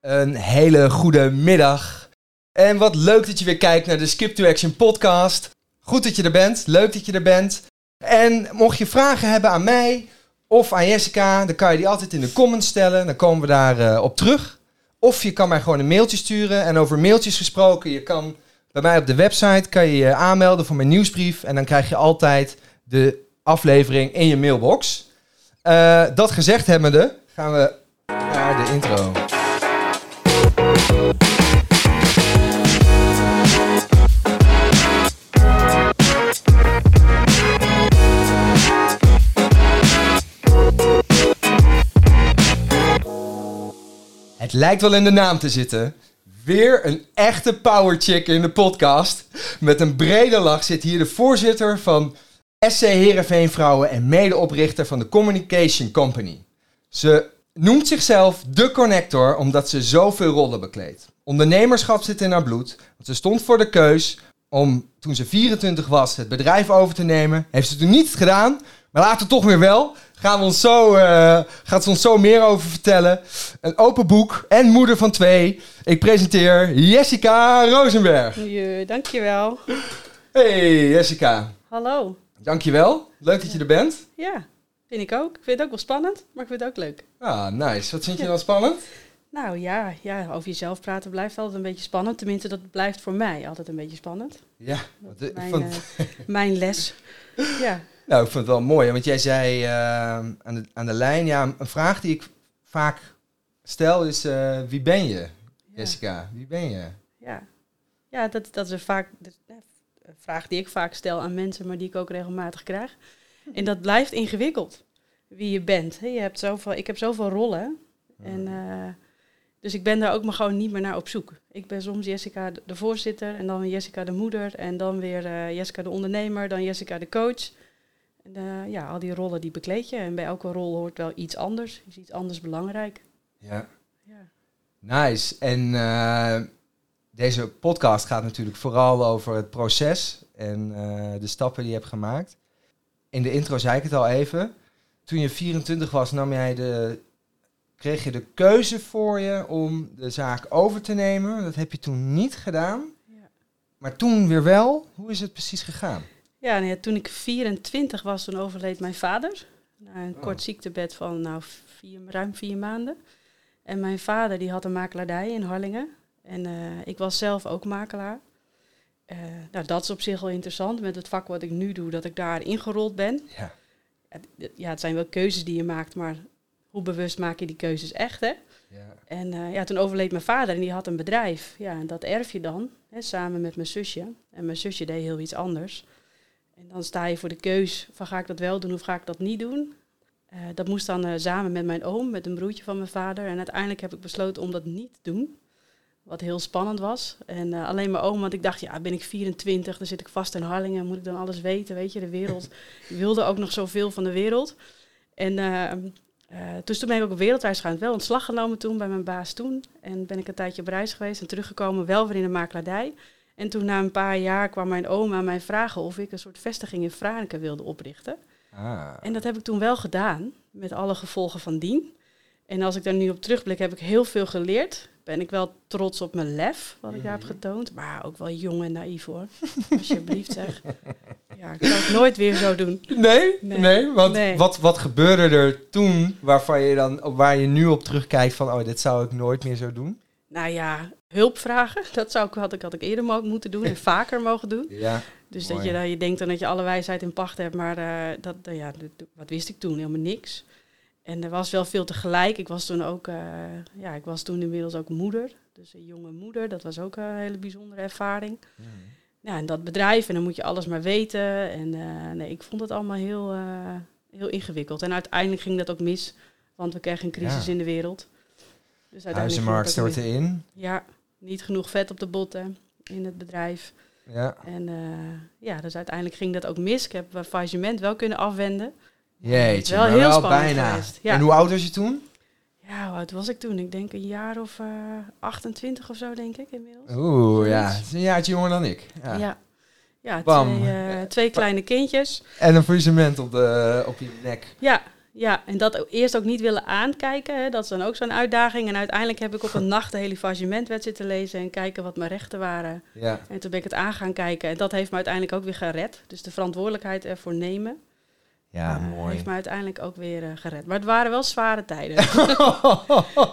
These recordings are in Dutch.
Een hele goede middag. En wat leuk dat je weer kijkt naar de Skip to Action podcast. Goed dat je er bent, leuk dat je er bent. En mocht je vragen hebben aan mij of aan Jessica, dan kan je die altijd in de comments stellen. Dan komen we daar eh, op terug. Of je kan mij gewoon een mailtje sturen. En over mailtjes gesproken, je kan bij mij op de website kan je je aanmelden voor mijn nieuwsbrief. En dan krijg je altijd de aflevering in je mailbox. Eh, dat gezegd hebbende, gaan we naar de intro. Het lijkt wel in de naam te zitten. Weer een echte power chick in de podcast. Met een brede lach zit hier de voorzitter van SC Heerenveen Vrouwen en medeoprichter van de Communication Company. Ze noemt zichzelf de connector omdat ze zoveel rollen bekleedt. Ondernemerschap zit in haar bloed. Want ze stond voor de keus om, toen ze 24 was, het bedrijf over te nemen. Heeft ze toen niet gedaan, maar later toch weer wel. Gaan we ons zo, eh, gaat ze ons zo meer over vertellen. Een open boek en moeder van twee. Ik presenteer Jessica Rosenberg. Je, dankjewel. Hey Jessica, Hallo. dankjewel. Leuk dat je er bent. Ja, vind ik ook. Ik vind het ook wel spannend, maar ik vind het ook leuk. Ah, nice. Wat vind je dan spannend? Nou ja, ja, over jezelf praten blijft altijd een beetje spannend. Tenminste, dat blijft voor mij altijd een beetje spannend. Ja, Mijn, vond, eh, mijn les. Ja, nou, ik vond het wel mooi. Want jij zei eh, aan, de, aan de lijn, ja, een vraag die ik vaak stel is, eh, wie ben je, Jessica? Wie ben je? ja. ja dat, dat is een, vaak, eh, een vraag die ik vaak stel aan mensen, maar die ik ook regelmatig krijg. En dat blijft ingewikkeld, wie je bent. Je hebt zoveel, ik heb zoveel rollen. En, eh, dus ik ben daar ook maar gewoon niet meer naar op zoek. Ik ben soms Jessica de, voorzitter en dan Jessica de moeder en dan weer Jessica de ondernemer, dan Jessica de coach. Eh, ja, al die rollen die bekleed je en bij elke rol hoort wel iets anders, is iets anders belangrijk. Ja. Ja. Nice. En eh, deze podcast gaat natuurlijk vooral over het proces en eh, de stappen die je hebt gemaakt. In de intro zei ik het al even. Toen je 24 was, nam jij de, kreeg je de keuze voor je om de zaak over te nemen. Dat heb je toen niet gedaan. Ja. Maar toen weer wel. Hoe is het precies gegaan? Ja, en ja, toen ik 24 was, toen overleed mijn vader. Na een Oh. kort ziektebed van nou, vier, ruim vier maanden. En mijn vader die had een makelaardij in Harlingen. En eh, ik was zelf ook makelaar. Eh, nou, dat is op zich wel interessant met het vak wat ik nu doe, dat ik daar ingerold ben. Ja. Het- Ja, het zijn wel keuzes die je maakt, maar hoe bewust maak je die keuzes echt, hè? ja. En eh, ja, toen overleed mijn vader en die had een bedrijf. Ja, en dat erf je dan, hè, samen met mijn zusje. En mijn zusje deed heel iets anders. En dan sta je voor de keus van ga ik dat wel doen of ga ik dat niet doen. Eh, dat moest dan eh, samen met mijn oom, met een broertje van mijn vader. En uiteindelijk heb ik besloten om dat niet te doen. Wat heel spannend was. En eh, alleen mijn oom, want ik dacht, ja, ben ik 24, dan zit ik vast in Harlingen, moet ik dan alles weten, weet je, de wereld. Ik wilde ook nog zoveel van de wereld. En dus toen ben ik ook op wereldreis gegaan. Wel ontslag genomen toen bij mijn baas toen. En ben ik een tijdje op reis geweest en teruggekomen, wel weer in de makelaardij. En toen na een paar jaar kwam mijn oom aan mij vragen of ik een soort vestiging in Franeker wilde oprichten. Ah. En dat heb ik toen wel gedaan, met alle gevolgen van dien. En als ik daar nu op terugblik, heb ik heel veel geleerd. Ben ik wel trots op mijn lef, wat ik daar heb Mhm. getoond. Maar ook wel jong en naïef hoor. Alsjeblieft zeg. Ja, ik zou het nooit weer zo doen. Nee, nee, Nee. want Nee. Wat, wat gebeurde er toen waarvan je dan, waar je nu op terugkijkt van, oh, dit zou ik nooit meer zo doen? Nou ja, hulp vragen, dat zou ik, had, ik, had ik eerder mo- moeten doen en vaker mogen doen. Ja, Dus Mooi. dat je, dat je denkt dan dat je alle wijsheid in pacht hebt, maar eh, dat, ja, wat wist ik toen? Helemaal niks. En er was wel veel tegelijk. Ik was toen ook, eh, ja, ik was toen inmiddels ook moeder. Dus een jonge moeder, dat was ook een hele bijzondere ervaring. Ja, en dat bedrijf, en dan moet je alles maar weten. En eh, nee, ik vond het allemaal heel, heel ingewikkeld. En uiteindelijk ging dat ook mis, want we kregen een crisis Ja. in de wereld. Dus Huizenmarkt stortte in. Ja, niet genoeg vet op de botten in het bedrijf. Ja. En eh, ja, dus uiteindelijk ging dat ook mis. Ik heb mijn faillissement wel kunnen afwenden. Jeetje, Wel heel wel bijna. ja. En hoe oud was je toen? Ja, hoe oud was ik toen? Ik denk een jaar of eh 28 of zo, denk ik inmiddels. Oeh, ja. Het is een jaartje jonger dan ik. Ja. Ja, twee, eh, twee kleine kindjes. En een faillissement op, de, op je nek. Ja, Ja, en dat ook eerst ook niet willen aankijken. Hè, dat is dan ook zo'n uitdaging. En uiteindelijk heb ik op een nacht de hele fagementwet zitten lezen en kijken wat mijn rechten waren. Ja. En toen ben ik het aan gaan kijken. En dat heeft me uiteindelijk ook weer gered. Dus de verantwoordelijkheid ervoor nemen. Ja, eh, mooi. Heeft me uiteindelijk ook weer eh, gered. Maar het waren wel zware tijden.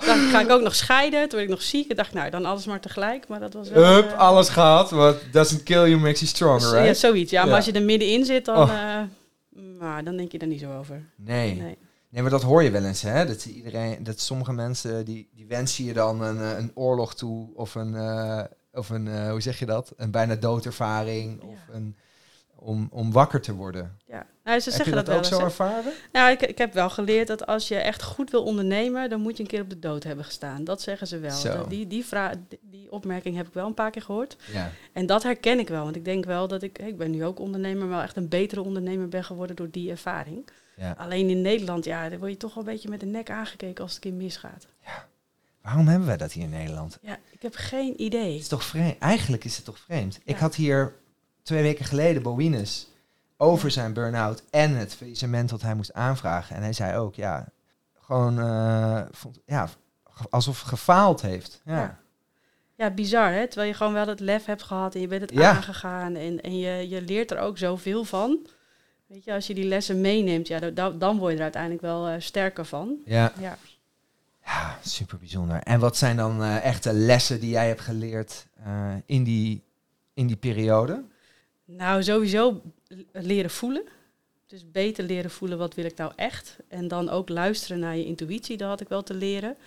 dan ga ik ook nog scheiden. Toen werd ik nog ziek. Ik dacht, nou, dan alles maar tegelijk. Maar dat was wel... Hup, eh, alles gehad. What doesn't kill you makes you stronger, Ja, right? zoiets. Ja, maar Ja. als je er middenin zit, dan, Oh. Nou, dan denk je er niet zo over. Nee. Nee. Nee, maar dat hoor je wel eens, hè? Dat, iedereen, dat sommige mensen, die, die wensen je dan een, eh, een oorlog toe of een, eh, of een eh, hoe zeg je dat? Een bijna doodervaring Ja. of een, om, om wakker te worden. Ja. Nou, ze Heb je zeggen dat, ook zo ervaren? Nou, ik, ik heb wel geleerd dat als je echt goed wil ondernemen, dan moet je een keer op de dood hebben gestaan. Dat zeggen ze wel. Dat- Die, die, vra- die, die opmerking heb ik wel een paar keer gehoord. Ja. En dat herken ik wel. Want ik denk wel dat ik, ik ben nu ook ondernemer, maar wel echt een betere ondernemer ben geworden door die ervaring. ja. Alleen in Nederland, ja, dan word je toch wel een beetje met de nek aangekeken als het een keer misgaat. Waarom hebben wij dat hier in Nederland? Ja, ik heb geen Het idee. is toch vreemd? Eigenlijk is het toch vreemd? Ik Ja. had hier twee weken geleden Boines over zijn burn-out en het faillissement dat hij moest aanvragen. En hij zei ook, ja, gewoon eh, vond, ja, alsof het gefaald heeft. Ja. Ja. Ja, bizar hè. Terwijl je gewoon wel het lef hebt gehad en je bent het Ja. aangegaan. En, en je, je leert er ook zoveel van. Weet je, als je die lessen meeneemt, ja, dan, dan word je er uiteindelijk wel eh, sterker van. Ja. Ja. Ja, super bijzonder. En wat zijn dan eh, echte lessen die jij hebt geleerd eh, in, die, in die periode? Nou, sowieso leren voelen. Dus beter leren voelen wat wil ik nou echt. En dan ook luisteren naar je intuïtie, dat had ik wel te leren.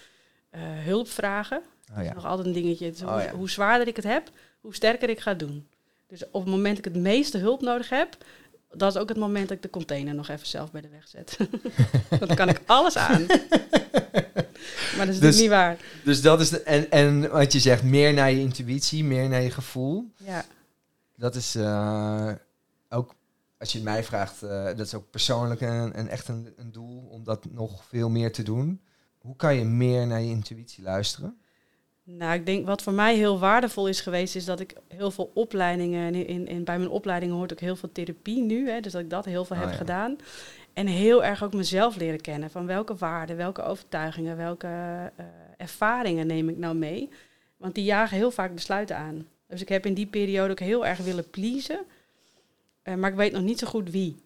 Hulp vragen. Oh Dat is nog altijd een dingetje. Oh hoe, zwaarder ik het heb, hoe sterker ik ga doen. Dus op het moment dat ik het meeste hulp nodig heb, dat is ook het moment dat ik de container nog even zelf bij de weg zet. dan kan ik alles aan. maar dat is Dus- niet waar. Dus dat is de, en, en wat je zegt, meer naar je intuïtie, meer naar je gevoel. Ja. Dat is eh, ook, als je mij vraagt, eh, dat is ook persoonlijk een, een echt een, een doel om dat nog veel meer te doen. Hoe kan je meer naar je intuïtie luisteren? Nou, ik denk wat voor mij heel waardevol is geweest, is dat ik heel veel opleidingen, en in, in, bij mijn opleidingen hoort ook heel veel therapie nu, hè, dus dat ik dat heel veel Oh, heb ja. gedaan. En heel erg ook mezelf leren kennen, van welke waarden, welke overtuigingen, welke eh, ervaringen neem ik nou mee. Want die jagen heel vaak besluiten aan. Dus ik heb in die periode ook heel erg willen pleasen, eh, maar ik weet nog niet zo goed wie.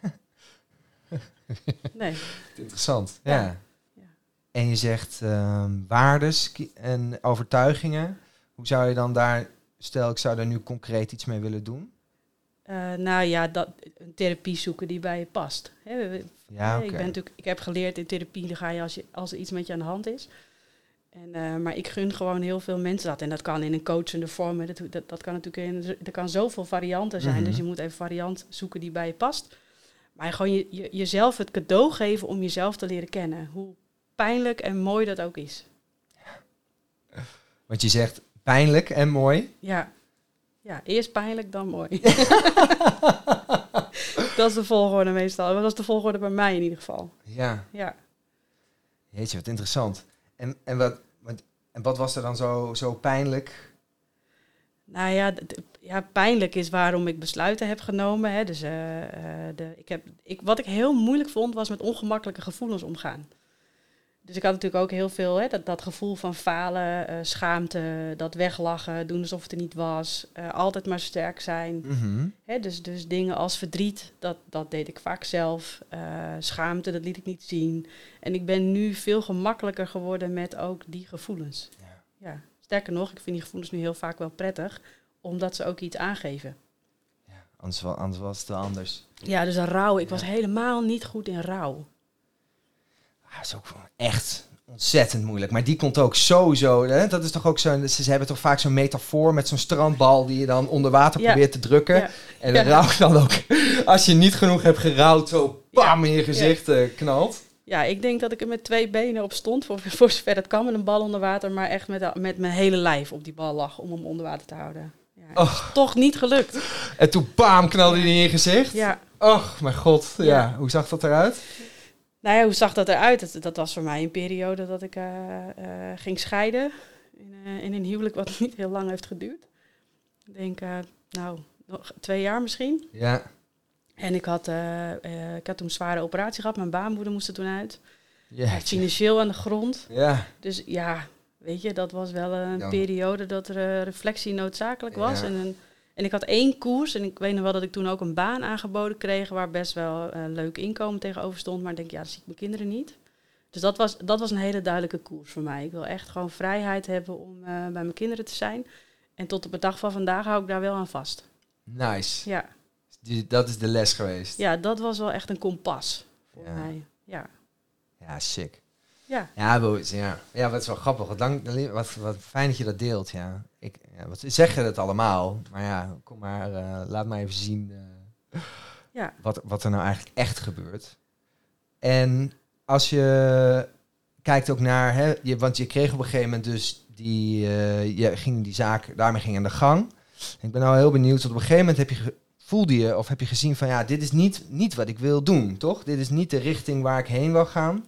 nee. Interessant. Ja. Ja. En je zegt ehm waardes en overtuigingen. Hoe zou je dan daar, stel ik zou daar nu concreet iets mee willen doen? Eh, nou ja, dat, een therapie zoeken die bij je past. We- Ja, ik, ben natuurlijk, ik heb geleerd in therapie, dan ga je als, je als er iets met je aan de hand is. En, eh, maar ik gun gewoon heel veel mensen dat. En dat kan in een coachende vorm. Dat, dat, dat kan natuurlijk in, er kan zoveel varianten zijn. Mhm. Dus je moet even variant zoeken die bij je past. Maar gewoon je, je, jezelf het cadeau geven om jezelf te leren kennen. Hoe pijnlijk en mooi dat ook is. Want je zegt pijnlijk en mooi. Ja, ja eerst pijnlijk, dan mooi. dat is de volgorde meestal. Dat is de volgorde bij mij in ieder geval. Ja, Ja. jeetje, wat interessant. En, en, wat, en wat was er dan zo, zo pijnlijk? Nou ja, ja, pijnlijk is waarom ik besluiten heb genomen. Hè. Dus, eh, eh, de, ik heb, ik, wat ik heel moeilijk vond, was met ongemakkelijke gevoelens omgaan. Dus ik had natuurlijk ook heel veel hè, dat, dat gevoel van falen, eh, schaamte, dat weglachen, doen alsof het er niet was. eh, altijd maar sterk zijn. Mhm. Hè, dus, dus dingen als verdriet, dat, dat deed ik vaak zelf. Eh, schaamte, dat liet ik niet zien. En ik ben nu veel gemakkelijker geworden met ook die gevoelens. Ja. Ja. Sterker nog, ik vind die gevoelens nu heel vaak wel prettig, omdat ze ook iets aangeven. Ja, anders, anders was het wel anders. Ja, dus rouw. Ik Ja. was helemaal niet goed in rouw. Ah, dat is ook echt ontzettend moeilijk. Maar die komt ook sowieso. Hè? Dat is toch ook zo'n. Ze, hebben toch vaak zo'n metafoor met zo'n strandbal die je dan onder water Ja. probeert te drukken. Ja. En Ja. de rouw dan ook. Als je niet genoeg hebt gerouwd, zo bam in je gezicht eh, knalt. Ja, ik denk dat ik er met twee benen op stond, voor, voor zover het kan met een bal onder water, maar echt met, met mijn hele lijf op die bal lag om hem onder water te houden. Ja, Toch niet gelukt. En toen bam knalde hij in je gezicht. Ja. Och, mijn god. Ja. Ja. Hoe zag dat eruit? Nou ja, hoe zag dat eruit? Dat, dat was voor mij een periode dat ik eh, eh, ging scheiden. In, eh, in een huwelijk wat niet heel lang heeft geduurd. Ik denk, nou, nog twee jaar misschien. Ja. En ik had, ik had toen een zware operatie gehad. Mijn baarmoeder moest er toen uit. Ja. Echt financieel aan de grond. Ja. Dus ja, weet je, dat was wel een Ja. periode dat er reflectie noodzakelijk was. Ja. En, een, en ik had één koers en ik weet nog wel dat ik toen ook een baan aangeboden kreeg waar best wel een leuk inkomen tegenover stond. Maar ik denk, ja, dan zie ik mijn kinderen niet. Dus dat was, dat was een hele duidelijke koers voor mij. Ik wil echt gewoon vrijheid hebben om eh, bij mijn kinderen te zijn. En tot op de dag van vandaag hou ik daar wel aan vast. Nice. Ja, dat is de les geweest. ja dat was wel echt een kompas voor Ja. mij. Ja, Ja, sick. Ja. Ja, Boos, ja. Ja, wat is wel grappig. Wat, wat, wat fijn dat je dat deelt, ja. Ik ja, wat, zeggen het allemaal, maar ja, kom maar, eh, laat maar even zien eh, Ja. wat, wat er nou eigenlijk echt gebeurt. En als je kijkt ook naar, hè, je, want je kreeg op een gegeven moment dus die, eh, je ging die zaak, daarmee ging aan de gang. Ik ben nou heel benieuwd, op een gegeven moment heb je, voelde je of heb je gezien van, ja, dit is niet, niet wat ik wil doen, toch? Dit is niet de richting waar ik heen wil gaan.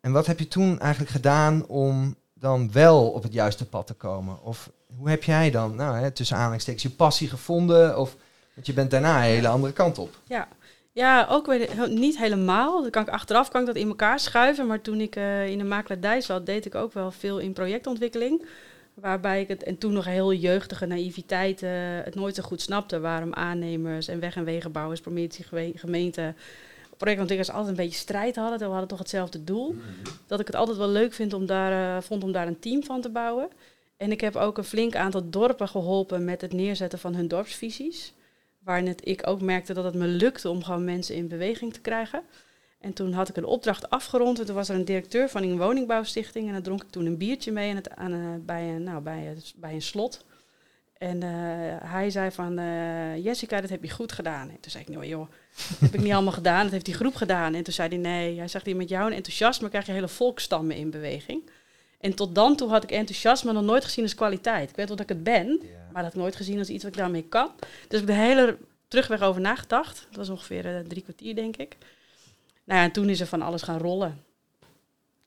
En wat heb je toen eigenlijk gedaan om dan wel op het juiste pad te komen? Of hoe heb jij dan, nou, hè, tussen aanhalingstekens, je passie gevonden? Of, want je bent daarna een hele andere kant op. Ja, ja ook weer niet helemaal. Dan kan ik achteraf kan ik dat in elkaar schuiven. Maar toen ik eh, in de makelaardij zat, deed ik ook wel veel in projectontwikkeling. Waarbij ik het, en toen nog heel jeugdige naïviteit, eh, het nooit zo goed snapte. Waarom aannemers en weg- en wegenbouwers, promotie gemeente, projectontwikkelaars altijd een beetje strijd hadden. We hadden toch hetzelfde doel. Dat ik het altijd wel leuk vind om daar, eh, vond om daar een team van te bouwen. En ik heb ook een flink aantal dorpen geholpen met het neerzetten van hun dorpsvisies. Waarin het, ik ook merkte dat het me lukte om gewoon mensen in beweging te krijgen. En toen had ik een opdracht afgerond. En toen was er een directeur van een woningbouwstichting. En daar dronk ik toen een biertje mee aan het, aan, eh, bij, een, nou, bij, bij een slot. En eh, hij zei van, eh, Jessica, dat heb je goed gedaan. En toen zei ik, nou joh, dat heb ik niet allemaal gedaan. Dat heeft die groep gedaan. En toen zei hij, nee, hij zegt, met jouw enthousiasme krijg je hele volkstammen in beweging. En tot dan toe had ik enthousiasme nog nooit gezien als kwaliteit. Ik weet wel dat ik het ben, maar dat heb ik nooit gezien als iets wat ik daarmee kan. Dus ik heb de hele terugweg over nagedacht. Dat was ongeveer eh, drie kwartier, denk ik. Nou ja, en toen is er van alles gaan rollen.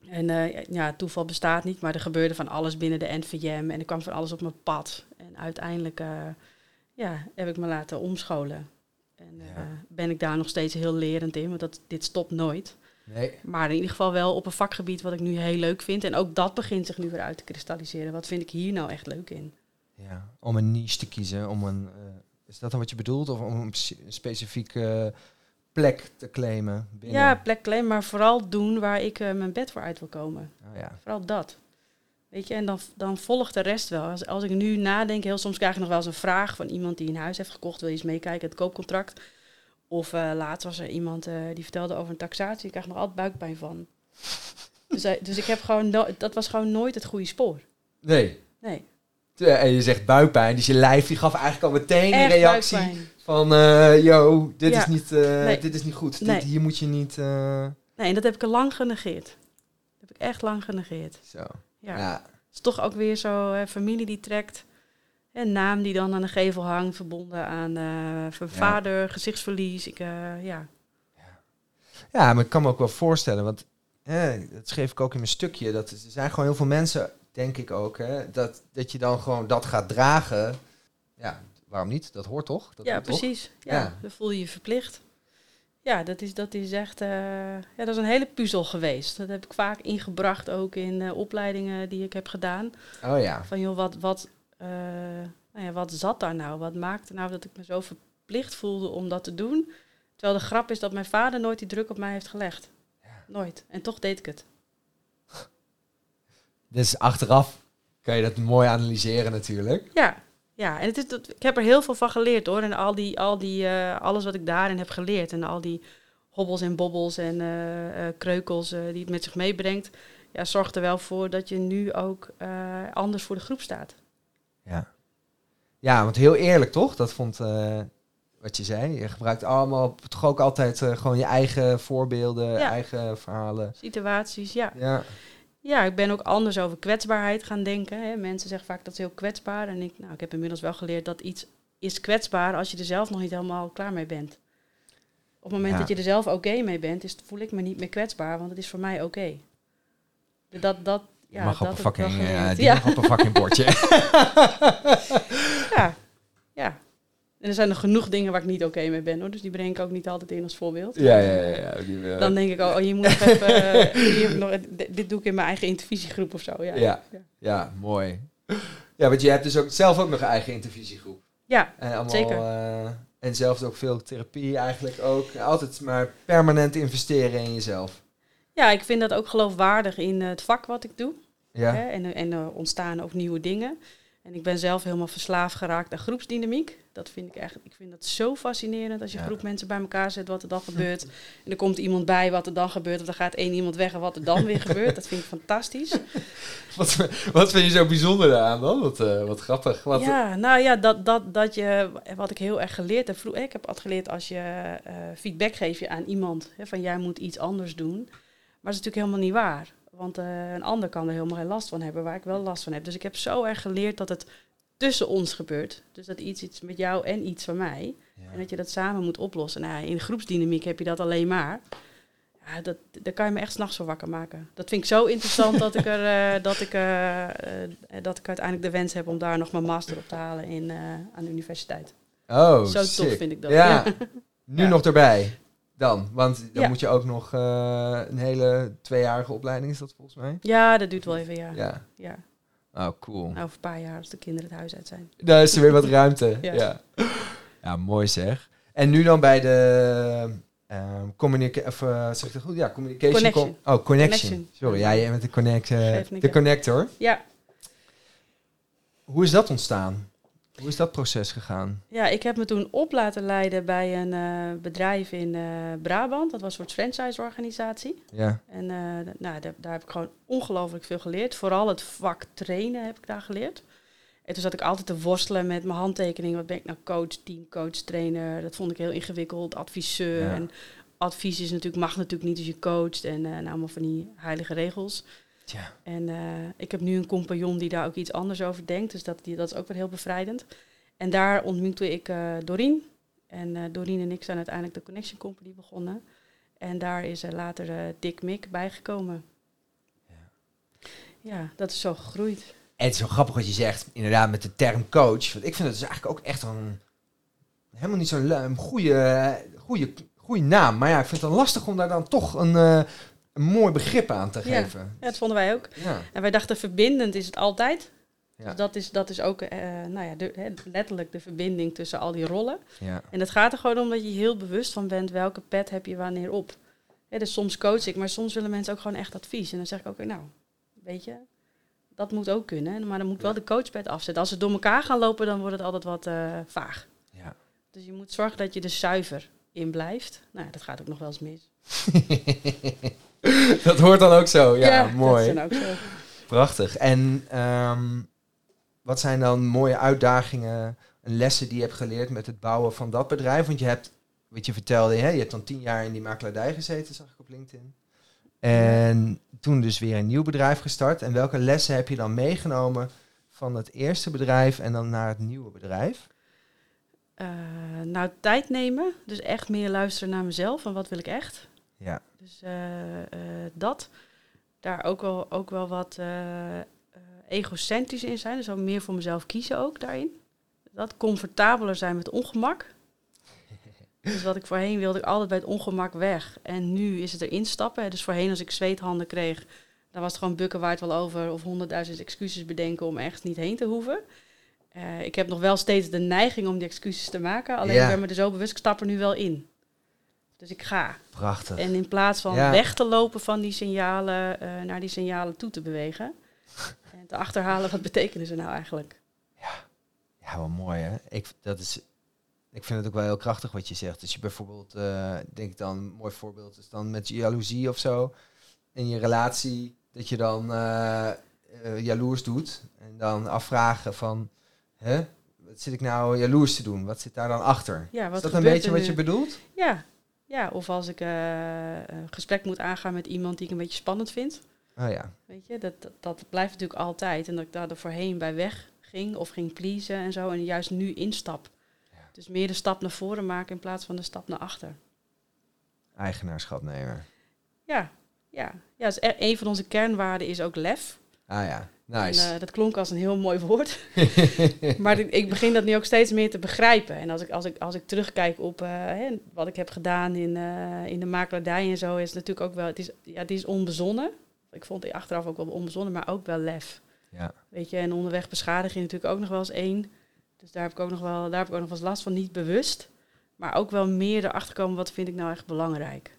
En ja, toeval bestaat niet, maar er gebeurde van alles binnen de NVM. En er kwam van alles op mijn pad. En uiteindelijk eh, ja, heb ik me laten omscholen. En eh, Ja. ben ik daar nog steeds heel lerend in, want dat, dit stopt nooit. Nee. Maar in ieder geval wel op een vakgebied wat ik nu heel leuk vind. En ook dat begint zich nu weer uit te kristalliseren. Wat vind ik hier nou echt leuk in? Ja, om een niche te kiezen, om een, eh, is dat dan wat je bedoelt? Of om een spe- specifieke plek te claimen binnen? Ja, plek claim, maar vooral doen waar ik mijn bed voor uit wil komen. Oh, ja. Vooral dat. Weet je, en dan, dan volgt de rest wel. Als, als ik nu nadenk, heel soms krijg ik nog wel eens een vraag van iemand die een huis heeft gekocht. Wil je eens meekijken, het koopcontract? Of eh, laatst was er iemand eh, die vertelde over een taxatie. Ik krijg nog altijd buikpijn van. dus, hij- dus ik heb gewoon, no- dat was gewoon nooit het goede spoor. Nee. Nee, En je zegt buikpijn, dus je lijf die gaf eigenlijk al meteen een reactie buikpijn. van, eh yo, dit, Ja. is niet, eh, Nee. dit is niet goed. Nee. Dit, hier moet je niet... eh, Nee, en dat heb ik lang genegeerd. Dat heb ik echt lang genegeerd. zo. Ja. Ja. Het is toch ook weer zo, hè, familie die trekt. Een naam die dan aan de gevel hangt, verbonden aan Ja. vader, gezichtsverlies. Ik, eh, ja. Ja, maar ik kan me ook wel voorstellen, want hè, dat schreef ik ook in mijn stukje, dat er zijn gewoon heel veel mensen, denk ik ook, hè, dat, dat je dan gewoon dat gaat dragen. Ja, waarom niet? Dat hoort toch? Dat ja, toch? precies. Ja, Ja. Dan voel je je verplicht. Ja, dat is, dat is echt eh, ja, dat is een hele puzzel geweest. Dat heb ik vaak ingebracht ook in eh, opleidingen die ik heb gedaan. Oh ja. Van joh, wat, wat, eh, nou ja, wat zat daar nou? Wat maakte nou dat ik me zo verplicht voelde om dat te doen? Terwijl de grap is dat mijn vader nooit die druk op mij heeft gelegd. Nooit. En toch deed ik het. Dus achteraf kan je dat mooi analyseren natuurlijk. Ja, ja. En het is, dat, ik heb er heel veel van geleerd hoor. En al die, al die, eh, alles wat ik daarin heb geleerd. En al die hobbels en bobbels en eh, eh, kreukels die het met zich meebrengt. Ja, zorgt er wel voor dat je nu ook anders voor de groep staat. Ja. Ja, want heel eerlijk toch? Dat vond wat je zei. Je gebruikt allemaal toch ook altijd gewoon je eigen voorbeelden, Ja. eigen verhalen. Situaties, ja. Ja. Ja, ik ben ook anders over kwetsbaarheid gaan denken. Hè. Mensen zeggen vaak dat is heel kwetsbaar. En ik, nou, ik heb inmiddels wel geleerd dat iets is kwetsbaar als je er zelf nog niet helemaal klaar mee bent. Op het moment Ja. dat je er zelf oké mee bent, is, voel ik me niet meer kwetsbaar, want het is voor mij oké. Dat, dat, ja, mag dat op een fucking, eh, die ja, mag op een fucking bordje. En er zijn nog genoeg dingen waar ik niet oké mee ben hoor. Dus die breng ik ook niet altijd in als voorbeeld. Ja, ja, ja. ja. Die, uh, Dan denk ik, oh, je moet even. eh, hier nog, dit doe ik in mijn eigen intervisiegroep of zo. Ja, Ja. ja, mooi. Ja, want je hebt dus ook zelf ook nog een eigen intervisiegroep. ja, En allemaal, Zeker. eh, en zelf ook veel therapie eigenlijk ook. Altijd maar permanent investeren in jezelf. ja, ik vind dat ook geloofwaardig in eh, het vak wat ik doe. Ja, Hè? En, en er ontstaan ook nieuwe dingen. En ik ben zelf helemaal verslaafd geraakt aan groepsdynamiek. Dat vind ik echt, ik vind dat zo fascinerend als je Ja. een groep mensen bij elkaar zet, wat er dan gebeurt. En er komt iemand bij, wat er dan gebeurt. Of er gaat één iemand weg en wat er dan weer gebeurt. Dat vind ik fantastisch. wat, wat vind je zo bijzonder daaraan dan? Wat, eh, wat grappig. Wat, ja, nou ja, dat, dat, dat je, wat ik heel erg geleerd heb. Vroeg, ik heb altijd geleerd als je eh, feedback geeft je aan iemand. Hè, van jij moet iets anders doen. Maar dat is natuurlijk helemaal niet waar. Want eh, een ander kan er helemaal geen last van hebben waar ik wel last van heb. Dus ik heb zo erg geleerd dat het tussen ons gebeurt. Dus dat iets, iets met jou en iets van mij. Ja. En dat je dat samen moet oplossen. Nou, in groepsdynamiek heb je dat alleen maar. Ja, dat, daar kan je me echt s'nachts voor wakker maken. Dat vind ik zo interessant dat, ik er, eh, dat, ik, eh, dat ik uiteindelijk de wens heb om daar nog mijn master op te halen in, aan de universiteit. Oh, zo sick. tof vind ik dat. Ja, nu Ja. nog erbij. Dan, want dan Ja. moet je ook nog eh, een hele tweejarige opleiding, is dat volgens mij? Ja, dat duurt wel even, ja. Ja. ja. Oh, cool. Nou, over een paar jaar als de kinderen het huis uit zijn. Daar is er weer wat ruimte. ja. Ja. Ja. mooi zeg. En nu dan bij de ehm communica- of, eh, zeg ik dat goed? Ja, communication. Connection. com- oh, connection. Connection. Sorry, ja, jij bent de, connect, eh, de connector. Ja, Hoe is dat ontstaan? Hoe is dat proces gegaan? Ja, ik heb me toen op laten leiden bij een eh, bedrijf in eh, Brabant. Dat was een soort franchise-organisatie. Ja, En eh, nou, daar, daar heb ik gewoon ongelooflijk veel geleerd. Vooral het vak trainen heb ik daar geleerd. En toen zat ik altijd te worstelen met mijn handtekening. Wat ben ik nou coach, teamcoach, trainer? Dat vond ik heel ingewikkeld. Adviseur. Ja. En advies is natuurlijk, mag natuurlijk niet als je coacht. En nou, allemaal van die heilige regels. Tja. En eh, ik heb nu een compagnon die daar ook iets anders over denkt. Dus dat, die, dat is ook weer heel bevrijdend. En daar ontmoette ik eh Doreen. En eh Doreen en ik zijn uiteindelijk de Connection Company begonnen. En daar is er later Dick Mick bijgekomen. Ja. dat is zo gegroeid. En het is zo grappig wat je zegt, inderdaad, met de term coach. Want ik vind het dus eigenlijk ook echt een... Helemaal niet zo'n goede, goede, goede naam. Maar ja, ik vind het dan lastig om daar dan toch een, een mooi begrip aan te Ja. geven. Ja, dat vonden wij ook. Ja. En wij dachten verbindend is het altijd. Ja. Dus dat is, dat is ook eh, nou ja, de, letterlijk de verbinding tussen al die rollen. ja. En het gaat er gewoon om dat je heel bewust van bent welke pet heb je wanneer op. Hè, dus soms coach ik, maar soms willen mensen ook gewoon echt advies. En dan zeg ik ook, nou, weet je, dat moet ook kunnen. Maar dan moet wel de coachpet afzetten. Als ze door elkaar gaan lopen, dan wordt het altijd wat eh, vaag. Ja. Dus je moet zorgen dat je er zuiver in blijft. Nou, dat gaat ook nog wel eens mis. dat hoort dan ook zo. Ja, mooi. Dat is dan ook zo. Prachtig. En ehm, wat zijn dan mooie uitdagingen en lessen die je hebt geleerd met het bouwen van dat bedrijf? Want je hebt, wat je vertelde, hè, je hebt dan tien jaar in die makelaardij gezeten, zag ik op LinkedIn. En toen dus weer een nieuw bedrijf gestart. En welke lessen heb je dan meegenomen van het eerste bedrijf en dan naar het nieuwe bedrijf? Eh, nou, tijd nemen. Dus echt meer luisteren naar mezelf. En wat wil ik echt? Ja, Dus eh, eh, dat. Daar ook wel, ook wel wat eh, egocentrisch in zijn. Dus ook meer voor mezelf kiezen ook daarin. Dat comfortabeler zijn met ongemak. Dus wat ik voorheen wilde, ik altijd bij het ongemak weg. En nu is het erin stappen. Dus voorheen als ik zweethanden kreeg, dan was het gewoon bukken waard wel over. Of honderdduizend excuses bedenken om echt niet heen te hoeven. Ik heb nog wel steeds de neiging om die excuses te maken. Alleen Ja. ik ben me er zo bewust, ik stap er nu wel in. Dus ik ga. prachtig. En in plaats van Ja. weg te lopen van die signalen, eh, naar die signalen toe te bewegen. en te achterhalen, wat betekenen ze nou eigenlijk? Ja, wel mooi hè. Ik, dat is, ik vind het ook wel heel krachtig wat je zegt. Dus je bijvoorbeeld, eh, denk ik dan, een mooi voorbeeld is dan met jaloezie of zo. In je relatie, dat je dan eh, jaloers doet. En dan afvragen van, hè, wat zit ik nou jaloers te doen? Wat zit daar dan achter? Ja, is dat een beetje wat je bedoelt? Ja. Ja, of als ik eh, een gesprek moet aangaan met iemand die ik een beetje spannend vind. Oh ja, Weet je, dat, dat, dat blijft natuurlijk altijd. En dat ik daar er voorheen bij weg ging of ging pleasen en zo. En juist nu instap. Ja. Dus meer de stap naar voren maken in plaats van de stap naar achter. eigenaarschap nemen. Ja, ja. ja dus e- een van onze kernwaarden is ook lef. Ah ja, Nice. En, eh, dat klonk als een heel mooi woord. maar ik, begin dat nu ook steeds meer te begrijpen. En als ik, als ik, als ik terugkijk op eh, hè, wat ik heb gedaan in, eh, in de makelaardij en zo, is het natuurlijk ook wel, het is, ja, het is onbezonnen. Ik vond het achteraf ook wel onbezonnen, maar ook wel lef. ja. Weet je, en onderweg beschadiging natuurlijk ook nog wel eens één. Dus daar heb ik ook nog wel, daar heb ik ook nog wel eens last van, niet bewust. Maar ook wel meer erachter komen, wat vind ik nou echt belangrijk.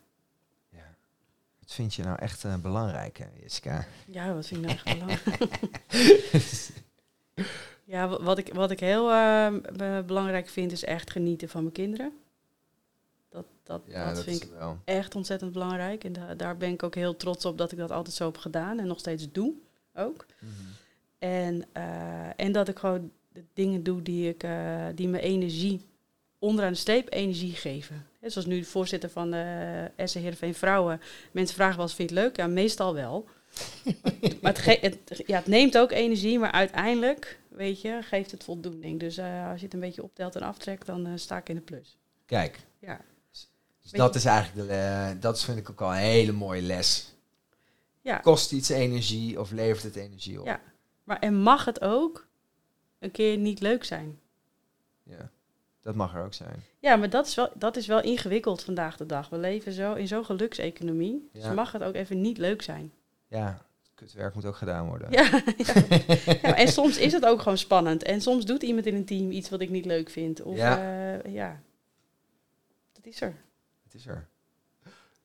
Wat vind je nou echt eh, belangrijk, hè, Jessica? Ja, wat vind ik nou echt belangrijk? ja, wa- wat ik, wat ik heel eh, be- belangrijk vind, is echt genieten van mijn kinderen. Dat, dat, Ja, dat dat vind ik wel. echt ontzettend belangrijk. En da- daar ben ik ook heel trots op dat ik dat altijd zo heb gedaan en nog steeds doe ook. Mhm. En, eh, en dat ik gewoon de dingen doe die, ik, eh, die me energie, onderaan de streep energie geven. Zoals nu de voorzitter van de SC Heerenveen Vrouwen. Mensen vragen wel eens, vind je het leuk? Ja, meestal wel. maar het, ge- het, ja, het neemt ook energie, maar uiteindelijk, weet je, geeft het voldoening. Dus eh, als je het een beetje optelt en aftrekt, dan eh, sta ik in de plus. Kijk, Ja. dus dat is eigenlijk, de, dat vind ik ook al een hele mooie les. Ja. Kost iets energie of levert het energie op? Ja. Maar en mag het ook een keer niet leuk zijn? Ja. Dat mag er ook zijn. Ja, maar dat is, wel, dat is wel ingewikkeld vandaag de dag. We leven zo in zo'n gelukseconomie. Dus Ja. mag het ook even niet leuk zijn. Ja, kutwerk moet ook gedaan worden. Ja, ja. Ja, en soms is het ook gewoon spannend. En soms doet iemand in een team iets wat ik niet leuk vind. Of Ja. ja, ja. dat is er. Het is er.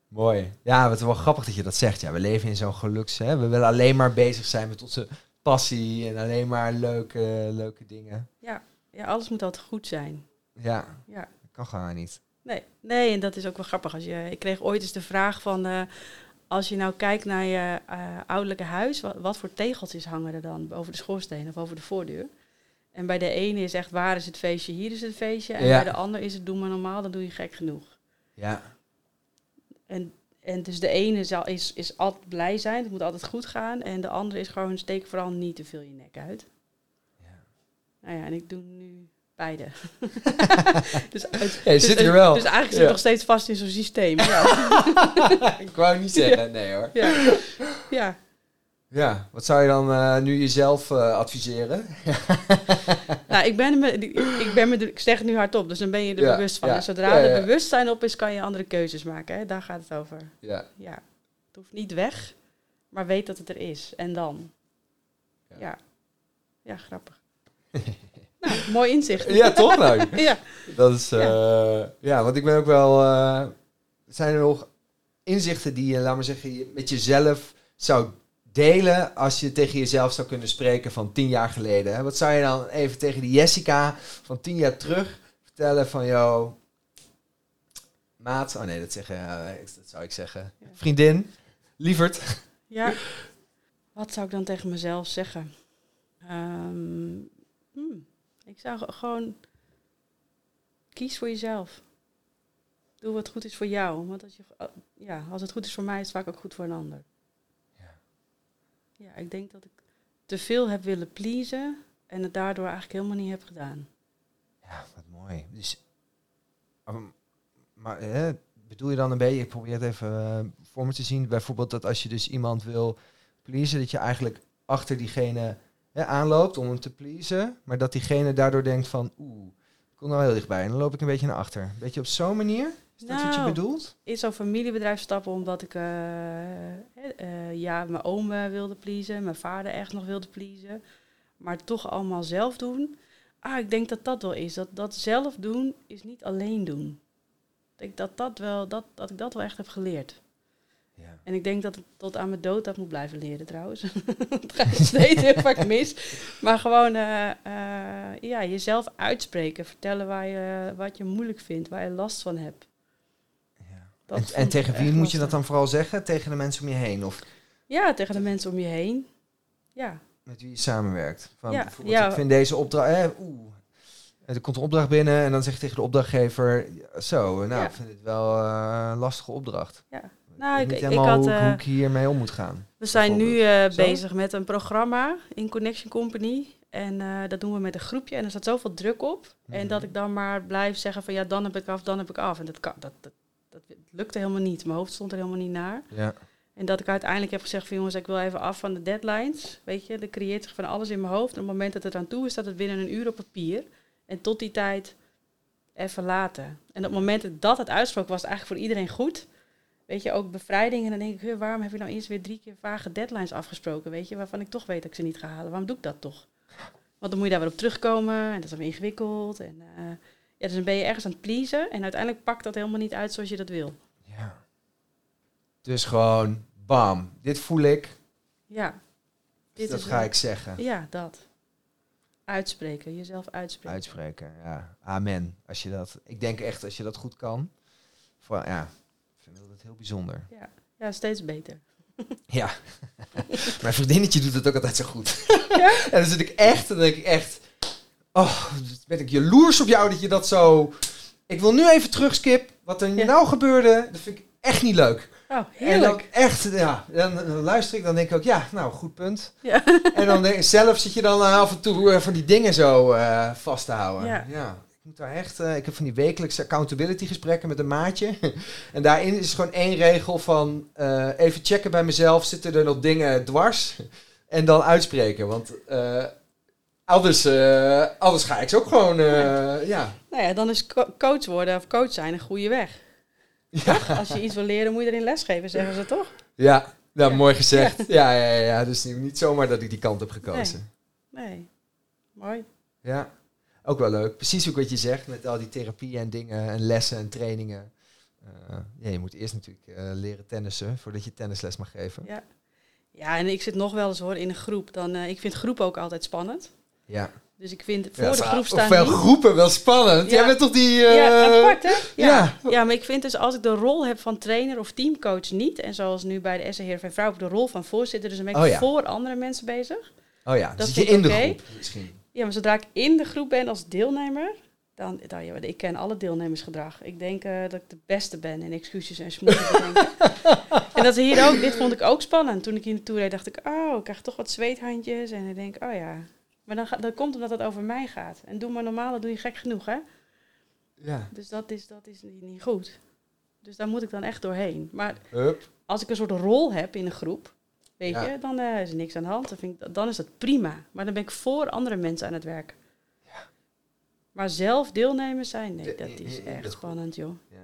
Mooi. Ja, wat wel grappig dat je dat zegt. Ja, we leven in zo'n geluks... Hè? We willen alleen maar bezig zijn met onze passie en alleen maar leuke, leuke dingen. Ja, alles moet altijd goed zijn. Ja, Ja. dat kan gewoon niet. Nee, nee, en dat is ook wel grappig. Als je, ik kreeg ooit eens de vraag van... eh, als je nou kijkt naar je eh, ouderlijke huis... Wat, wat voor tegeltjes hangen er dan over de schoorsteen of over de voordeur? En bij de ene is echt waar is het feestje, hier is het feestje. En Ja. bij de ander is het doe maar normaal, dan doe je gek genoeg. Ja, En, en dus de ene zal, is, is altijd blij zijn, het moet altijd goed gaan. En de andere is gewoon steek vooral niet te veel je nek uit. Ja. Nou ja, en ik doe nu beide. dus, dus, zit hier wel. Dus eigenlijk zit ik nog steeds vast in zo'n systeem. Ja. ik wou niet zeggen, nee hoor. ja. ja. Wat zou je dan eh, nu jezelf eh, adviseren? Nou, ik ben, me, ik ben me, ik zeg het nu hardop, dus dan ben je er Ja, bewust van. ja. En zodra Ja, er bewustzijn op is, kan je andere keuzes maken. Hè? Daar gaat het over. Ja, Ja, het hoeft niet weg, maar weet dat het er is. En dan? Ja. Ja, ja, grappig. Nou, mooi inzicht. ja toch nou? ja. Dat is, eh, ja. want ik ben ook wel, eh, zijn er nog inzichten die je, laat maar zeggen, met jezelf zou delen als je tegen jezelf zou kunnen spreken van tien jaar geleden? Hè? Wat zou je dan even tegen die Jessica van tien jaar terug vertellen van, jou maat, oh nee, dat, zeggen, eh, dat zou ik zeggen, vriendin, lieverd. ja. Wat zou ik dan tegen mezelf zeggen? Ehm, hmm, ik zou ge- gewoon... Kies voor jezelf. Doe wat goed is voor jou. Want als, je, ja, als het goed is voor mij, is het vaak ook goed voor een ander. Ja. Ja, ik denk dat ik te veel heb willen pleasen en het daardoor eigenlijk helemaal niet heb gedaan. Ja, wat mooi. Dus, um, maar hè, bedoel je dan een beetje, ik probeer het even eh, voor me te zien, bijvoorbeeld dat als je dus iemand wil pleasen, dat je eigenlijk achter diegene hè, aanloopt om hem te pleasen, maar dat diegene daardoor denkt van, oeh, ik kom nou heel dichtbij en dan loop ik een beetje naar achter. Een beetje op zo'n manier? Is dat wat je Nou, bedoelt? in zo'n familiebedrijf stappen omdat ik eh, eh, ja, mijn oom eh, wilde pleasen, mijn vader echt nog wilde pleasen. Maar toch allemaal zelf doen. Ah, ik denk dat dat wel is. Dat, dat zelf doen is niet alleen doen. Ik denk dat, dat, wel, dat, dat ik dat wel echt heb geleerd. En ik denk dat ik tot aan mijn dood dat moet blijven leren trouwens. Het gaat steeds heel vaak mis. Maar gewoon eh, eh, ja, jezelf uitspreken. Vertellen waar je, wat je moeilijk vindt, waar je last van hebt. Ja. Dat En, en tegen wie moet je dat dan vooral zeggen? Tegen de mensen om je heen? Of Ja, tegen de mensen om je heen. Ja, met wie je samenwerkt? Van, Ja, ja. Ik vind deze opdracht... Eh, oeh. Er komt een opdracht binnen en dan zeg je tegen de opdrachtgever... Zo, nou, Ja. ik vind het wel eh, een lastige opdracht. ja. Ik Nou, ik, ik helemaal had, hoe, eh, hoe ik hiermee om moet gaan. we zijn nu eh, bezig met een programma in Connection Company. En eh, dat doen we met een groepje. En er staat zoveel druk op. En Mhm. dat ik dan maar blijf zeggen van ja, dan heb ik af, dan heb ik af. En dat, kan, dat, dat, dat lukte helemaal niet. Mijn hoofd stond er helemaal niet naar. Ja. En dat ik uiteindelijk heb gezegd van jongens, ik wil even af van de deadlines. Weet je, er creëert zich van alles in mijn hoofd. En op het moment dat het aan toe is, staat het binnen een uur op papier. En tot die tijd even laten. En op het moment dat het uitsproken was, het eigenlijk voor iedereen goed. Weet je, ook bevrijding. En dan denk ik, "Huh, waarom heb je nou eerst weer drie keer vage deadlines afgesproken? Weet je, waarvan ik toch weet dat ik ze niet ga halen. Waarom doe ik dat toch? Want dan moet je daar weer op terugkomen. En dat is dan weer ingewikkeld. En eh, ja, dus dan ben je ergens aan het pleasen. En uiteindelijk pakt dat helemaal niet uit zoals je dat wil. Ja. Dus gewoon, bam, dit voel ik, Ja. Dit dat ga wel- ik zeggen. Ja, dat. Uitspreken, jezelf uitspreken. Uitspreken, ja. Amen. Als je dat, ik denk echt, als je dat goed kan. Voor, ja, vind dat heel bijzonder. Ja, steeds beter. Ja. Mijn vriendinnetje doet het ook altijd zo goed. Ja? en dan zit ik echt, dan denk ik echt... Oh, ben ik jaloers op jou dat je dat zo... Ik wil nu even terugskip. Wat er Ja. nou gebeurde, dat vind ik echt niet leuk. Oh, En dan heerlijk. echt, ja. Dan, dan luister ik, dan denk ik ook, ja, nou, goed punt. Ja. En dan denk, zelf zit je dan af en toe eh, van die dingen zo eh, vast te houden. Ja. Moet daar echt, eh, ik heb van die wekelijkse accountability gesprekken met een maatje. en daarin is gewoon één regel van eh, even checken bij mezelf, zitten er nog dingen dwars? En dan uitspreken, want eh, anders, anders ga ik ze ook gewoon, eh, ja. Nou ja, dan is co- coach worden of coach zijn een goede weg. Ja, Als je iets wil leren, moet je erin lesgeven, zeggen ze toch? ja. Nou, Ja. mooi gezegd. Ja. Ja, ja, ja, Dus niet zomaar dat ik die kant heb gekozen. Nee. Mooi. Ja, ook wel leuk. Precies ook wat je zegt met al die therapieën en dingen en lessen en trainingen. Eh, ja, je moet eerst natuurlijk eh, leren tennissen voordat je tennisles mag geven. Ja. Ja, en ik zit nog wel eens hoor in een groep. Dan, eh, ik vind groep ook altijd spannend. Ja. Dus ik vind voor Ja, de groep staan niet- groepen, wel spannend. Ja. Jij bent toch die... Ja, apart hè? Ja. ja. Ja. maar ik vind dus als ik de rol heb van trainer of teamcoach niet, en zoals nu bij de SC Heerenveen Vrouw, heb ik de rol van voorzitter, dus dan ben ik Oh voor andere mensen bezig. Oh ja, Dat zit je in de groep misschien. Ja, maar zodra ik in de groep ben als deelnemer, dan, dan ja, ik ken alle deelnemersgedrag. Ik denk eh, dat ik de beste ben in excuses en smoesen bedenken. en dat is hier ook, dit vond ik ook spannend. Toen ik hier naartoe reed, dacht ik, oh, ik krijg toch wat zweethandjes. En ik denk, oh ja. Maar dan, gaat, dat komt omdat het over mij gaat. En doe maar normaal, dat doe je gek genoeg, hè? Ja. Dus dat is, dat is niet, niet goed. Dus daar moet ik dan echt doorheen. Maar Hup. als ik een soort rol heb in een groep, weet Ja. je, dan eh, is er niks aan de hand. Dan, vind ik, dan is dat prima. Maar dan ben ik voor andere mensen aan het werk. Maar zelf deelnemers zijn, nee, dat in- is in echt spannend, joh. Ja.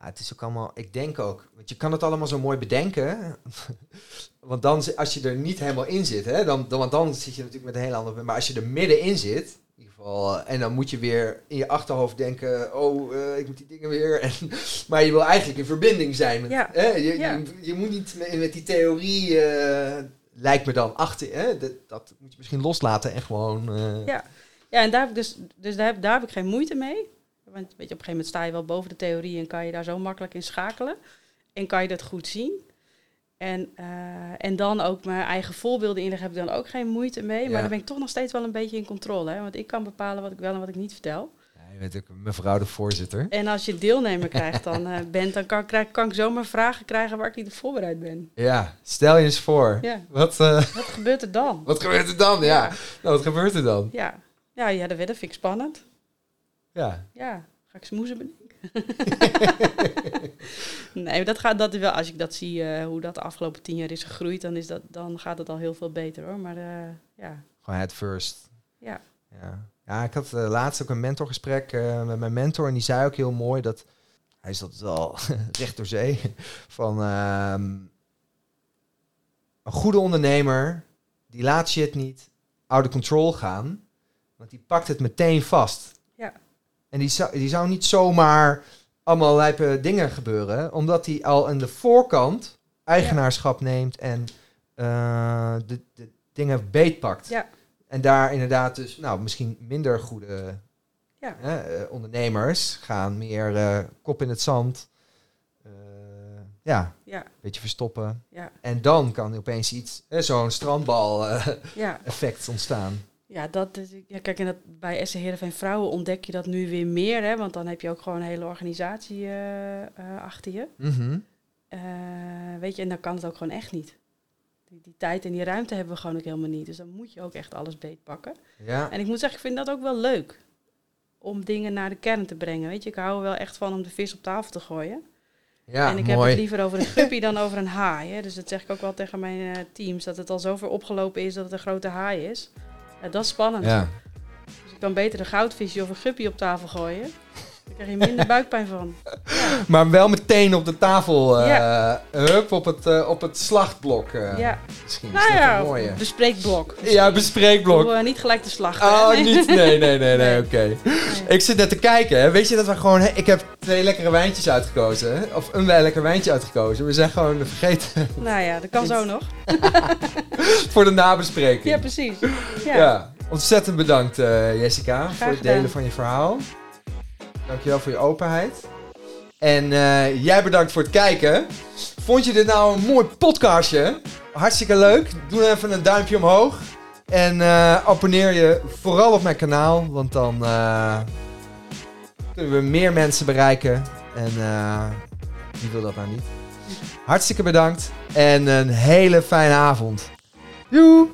Ja, het is ook allemaal, ik denk ook, want je kan het allemaal zo mooi bedenken. want dan, als je er niet helemaal in zit, hè, dan, dan, want dan zit je natuurlijk met een heel ander. Maar als je er middenin zit, in ieder geval, eh, en dan moet je weer in je achterhoofd denken: oh, eh, ik moet die dingen weer. En, maar je wil eigenlijk in verbinding zijn. Met, Ja. hè, je, Ja. je, je moet niet met, met die theorie, eh, lijkt me dan achter. Hè, dat, dat moet je misschien loslaten en gewoon. Ja. Ja, en daar heb ik dus, dus daar, heb, daar heb ik geen moeite mee. Want weet je, op een gegeven moment sta je wel boven de theorie en kan je daar zo makkelijk in schakelen. En kan je dat goed zien. En, eh, en dan ook mijn eigen voorbeelden inleggen, heb ik dan ook geen moeite mee. Ja. Maar dan ben ik toch nog steeds wel een beetje in controle. Hè? Want ik kan bepalen wat ik wel en wat ik niet vertel. ja, je bent ook mevrouw de voorzitter. En als je deelnemer krijgt dan, eh, bent, dan kan, krijg, kan ik zomaar vragen krijgen waar ik niet op voorbereid ben. Ja, stel je eens voor. Ja. Wat, eh, Wat gebeurt er dan? wat gebeurt er dan? Ja. Nou, wat gebeurt er dan? Ja, ja, ja dat, vind ik spannend. Ja. Ja, ga ik smoezen bedenken? nee, dat gaat, dat wel, als ik dat zie, eh, hoe dat de afgelopen tien jaar is gegroeid, dan, is dat, dan gaat het al heel veel beter hoor. Maar eh, ja, Gewoon head first. ja, Ja, ja ik had eh, laatst ook een mentorgesprek met mijn mentor. En die zei ook heel mooi dat... Hij is dat wel recht door zee. Van ehm, een goede ondernemer... die laat shit niet out of control gaan. Want die pakt het meteen vast. En die zou, die zou niet zomaar allemaal lijpe dingen gebeuren. Omdat hij al aan de voorkant eigenaarschap neemt... en eh, de, de dingen beetpakt. ja, En daar inderdaad dus, nou, misschien minder goede Ja. eh, ondernemers gaan meer eh, kop in het zand. ja, ja, een beetje verstoppen. ja, En dan kan opeens iets, eh, zo'n strandbal-effect ontstaan. Ja, dat is, ja, kijk, en dat, bij SC Heerenveen Vrouwen ontdek je dat nu weer meer, hè, want dan heb je ook gewoon een hele organisatie eh, eh, achter je. Mhm. Eh, weet je, en dan kan het ook gewoon echt niet. Die, die tijd en die ruimte hebben we gewoon ook helemaal niet. Dus dan moet je ook echt alles beetpakken. Ja, En ik moet zeggen, ik vind dat ook wel leuk. Om dingen naar de kern te brengen. Weet je, ik hou er wel echt van om de vis op tafel te gooien. Ja, en ik heb het liever over een guppy dan over een haai. Hè. Dus dat zeg ik ook wel tegen mijn teams. Dat het al zover opgelopen is dat het een grote haai is. Ja, dat is spannend. Ja. Dus ik kan beter een goudvisje of een guppy op tafel gooien. Daar krijg je minder buikpijn van. Ja. Maar wel meteen op de tafel, eh, Ja. hup, op het, eh, op het slachtblok. eh, ja. Misschien is Nou dat ja, een mooie. bespreekblok. Ja, bespreekblok. Doe, niet gelijk de slag. Oh, Nee. niet? Nee, nee, nee, nee, Nee. oké. Ik zit net te kijken, hè. weet je dat we gewoon... hè, Ik heb twee lekkere wijntjes uitgekozen, hè? of een lekker wijntje uitgekozen. We zijn gewoon vergeten Nou ja, dat kan zo nog. voor de nabespreking. Ja, precies. Ja. Ja. ontzettend bedankt Jessica Graag voor het gedaan. delen van je verhaal. Dankjewel voor je openheid. En eh, jij bedankt voor het kijken. Vond je dit nou een mooi podcastje? Hartstikke leuk. Doe even een duimpje omhoog. En eh, abonneer je vooral op mijn kanaal. Want dan eh, kunnen we meer mensen bereiken. En wie wil dat nou niet? Hartstikke bedankt. En een hele fijne avond. Joe!